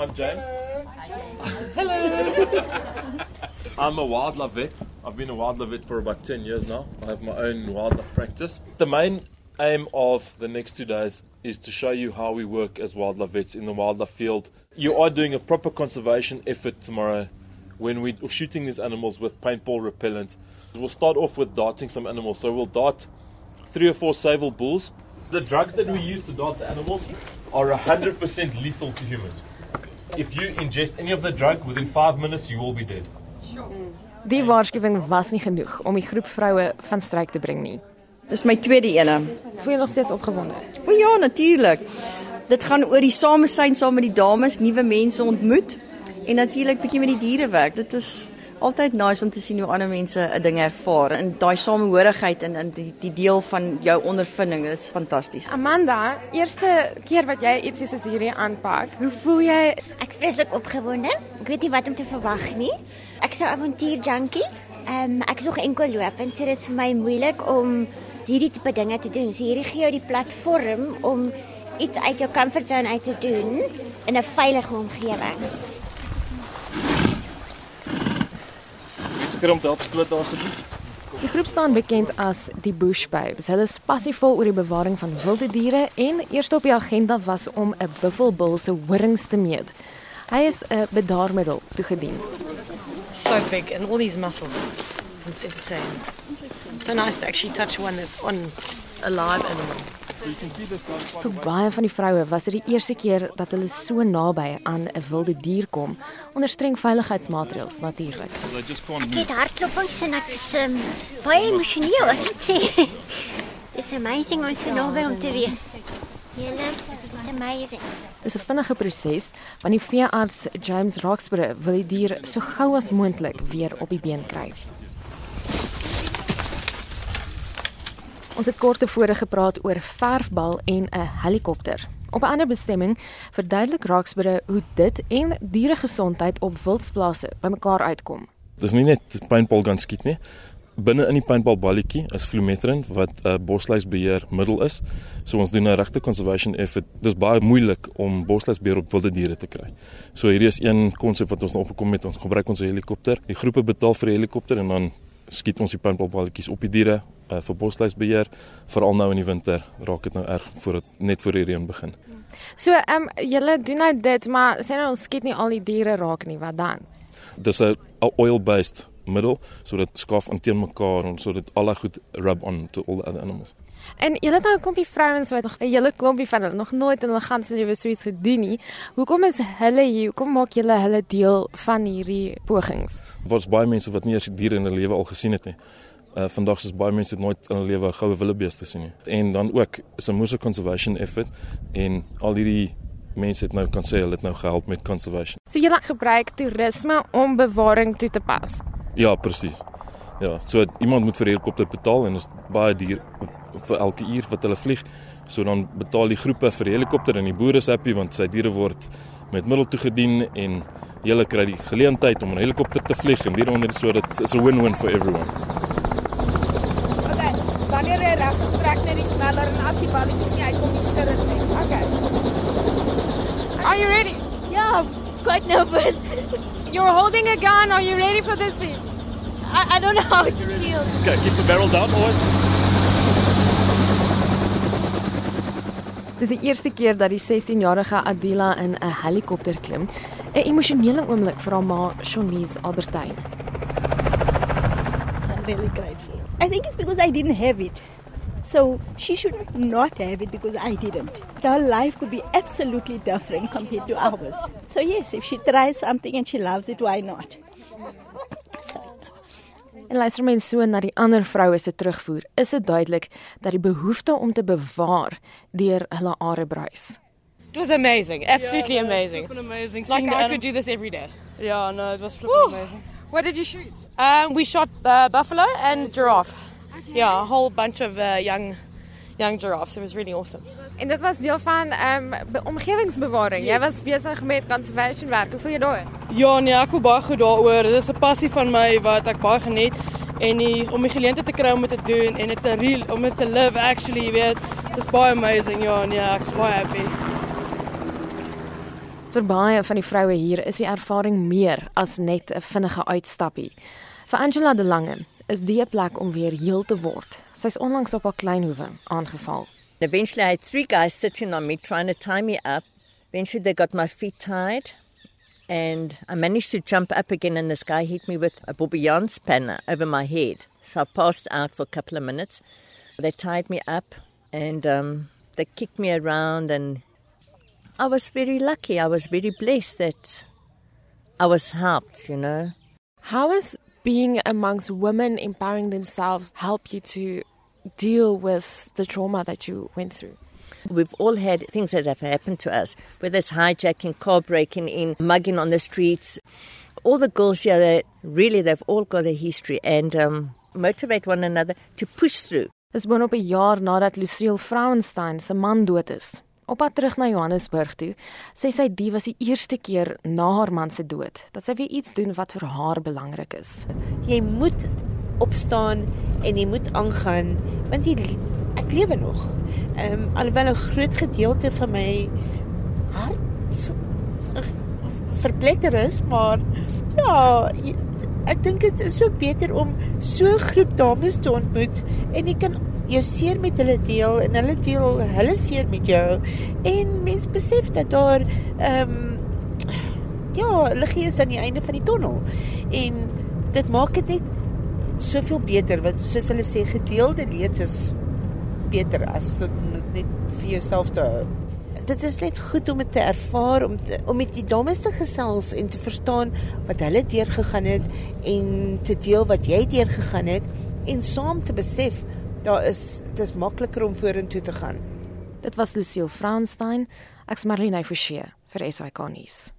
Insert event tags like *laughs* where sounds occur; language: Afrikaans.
I'm James. Hello. *laughs* I'm a wildlife vet. I've been a wildlife vet for about 10 years now. I have my own wildlife practice. The main aim of the next two days is to show you how we work as wildlife vets in the wildlife field. You are doing a proper conservation effort tomorrow when we're shooting these animals with paintball repellent. We'll start off with darting some animals. So we'll dart three or four sable bulls. The drugs that we use to dart the animals are 100% lethal to humans. If you ingest any of the drug within five minutes, you will be dead. Die waarskuwing was nie genoeg om die groep vroue van stryk te bring nie. Dis my tweede ene. Voel jy nog steeds opgewonde? O ja, natuurlik. Dit gaan oor die samesyn saam met die dames, nuwe mense ontmoet en natuurlik bietjie met die diere werk. Dit is altyd nice om te sien hoe ander mense 'n ding ervaar en daai samehorigheid en in die, die deel van jou ondervinding is fantasties. Amanda, eerste keer wat jy iets soos hierdie aanpak, hoe voel jy? Ek's vreeslik opgewonde. Ek weet nie wat om te verwag nie. Ek's 'n avontuur junkie. Ehm um, ek is nog enkel loop en so dit is vir my moeilik om hierdie tipe dinge te doen. So hierdie gee jou die platform om iets uit jou comfort zone uit te doen in 'n veilige omgewing. Seker om te help skoot asseblief. Die groep staan bekend as die Bush Babes. Hulle is passievol oor die bewaring van wilde diere en eerste op die agenda was om 'n buffelbul se horings te meet. Hy is 'n bedaarmiddel toegedien. So big and all these muscles. It's insane. So nice to actually touch one that's on a live animal. Vir baie van die vroue was dit die eerste keer dat hulle so naby aan 'n wilde dier kom onder streng veiligheidsmaatreëls natuurlik. Ek het hartklopings en ek is um, baie emosioneel, ek moet sê. *laughs* It's amazing om so naby om te wees. Julle, it's amazing. Dis 'n vinnige proses want die veearts James Roxburgh wil die dier so gou as moontlik weer op die been kry. Ons het kort tevore gepraat oor verfbal en 'n helikopter. Op 'n ander bestemming verduidelik Roxburgh hoe dit en dieregesondheid op wildsplase bymekaar uitkom. Dis nie net paintball gun skiet nie. Binne in die paintball balletjie is flumetrin wat 'n uh, bosluisbeheer middel is. So ons doen 'n regte conservation effort. Dis baie moeilik om bosluisbeheer op wilde diere te kry. So hierdie is een konsep wat ons nou opgekom het. Ons gebruik ons helikopter. Die groepe betaal vir die helikopter en dan skiet ons die paintball balletjies op die diere uh, vir bosluisbeheer. Veral nou in die winter raak dit nou erg voordat net voor die reën begin. So, ehm um, julle doen nou dit, maar sê nou ons skiet nie al die diere raak nie, wat dan? Dis 'n oil-based middel sodat skaaf aan teen mekaar en sodat alle goed rub on to all the other animals. En julle het nou 'n klompie vrouens wat nog 'n hele klompie van hulle nog nooit in hulle ganse lewe so iets gedoen nie. Hoekom is hulle hier? Hoekom maak julle hulle deel van hierdie pogings? Daar's baie mense wat nie eers diere in hulle lewe al gesien het nie. Uh vandag is baie mense het nooit in hulle lewe 'n goue wildebeeste gesien nie. En dan ook is 'n moose conservation effort en al hierdie mense het nou kan sê hulle het nou gehelp met conservation. So julle gebruik toerisme om bewaring toe te pas. Ja, presies. Ja, so iemand moet vir die helikopter betaal en is baie duur vir elke uur wat hulle vlieg. So dan betaal die groepe vir die helikopter en die boere is happy want sy diere word met middel toegedien en hulle kry die geleentheid om 'n helikopter te vlieg en hieronder so dit is 'n win-win for everyone. Okay, wanneer jy reg gestrek net die sneller en as die balletjies nie uitkom nie skud dit net. Okay. Are you ready? Yeah, I'm quite nervous. You're holding a gun. Are you ready for this thing? I, I don't know how it feels. Okay, keep the barrel down always. Dis die eerste keer dat die 16-jarige Adila in 'n helikopter klim. 'n Emosionele oomblik vir haar ma, Shonies Albertyn. I'm really grateful. I think it's because I didn't have it. So she should not have it because I didn't. Her life could be absolutely different compared to ours. So yes, if she tries something and she loves it, why not? En luister mens so na die ander vroue se terugvoer, is dit duidelik dat die behoefte om te bewaar deur hulle are bruis. It was amazing, absolutely Yeah, no, amazing. amazing. Like Seeing I could do this every day. Yeah, no, it was flipping amazing. What did you shoot? Um, we shot uh, buffalo and giraffe. Yeah, a whole bunch of uh, young, young giraffes. It was really awesome. En dit was deel van ehm um, omgewingsbewaring. Jy was besig met conservation werk. Hoe voel jy daaroor? Ja, nee, ek voel baie goed daaroor. Dit is 'n passie van my wat ek baie geniet en die, om die geleentheid te kry om dit te doen en dit te real om dit te live actually, jy weet. Dis baie amazing. Ja, nee, ek's baie happy. Vir baie van die vroue hier is die ervaring meer as net 'n vinnige uitstappie. Vir Angela de Lange is die 'n plek om weer heel te word. Sy's onlangs op haar kleinhoewe aangeval. Eventually, I had three guys sitting on me trying to tie me up. Eventually, they got my feet tied, and I managed to jump up again. And this guy hit me with a bourguignon spanner over my head. So I passed out for a couple of minutes. They tied me up and um, they kicked me around, and I was very lucky. I was very blessed that I was helped, you know. How has being amongst women empowering themselves help you to deal with the trauma that you went through? We've all had things that have happened to us, whether it's hijacking, car breaking in, mugging on the streets. All the girls here, they, really, they've all got a history and um, motivate one another to push through. Dis boonop 'n jaar nadat Lucille Frauenstein se man dood is. Op pad terug na Johannesburg toe, sê sy dit was die eerste keer na haar man se dood dat sy weer iets doen wat vir haar belangrik is. Jy moet opstaan en jy moet aangaan want jy ek lewe nog. Ehm um, alhoewel 'n groot gedeelte van my hart verpletter is, maar ja, ek dink dit is ook beter om so 'n groep dames te ontmoet en jy kan jou seer met hulle deel en hulle deel hulle seer met jou en mens besef dat daar ehm um, ja, liggie is aan die einde van die tonnel en dit maak dit net soveel beter want soos hulle sê gedeelde leed is beter as net vir jouself te hou. Dit is net goed om dit te ervaar om te, om met die dames te gesels en te verstaan wat hulle deurgegaan het en te deel wat jy deurgegaan het en saam te besef daar is dit is makliker om vorentoe te gaan. Dit was Lucille Fraunstein, ek's Marlene Forsie vir SAK nuus.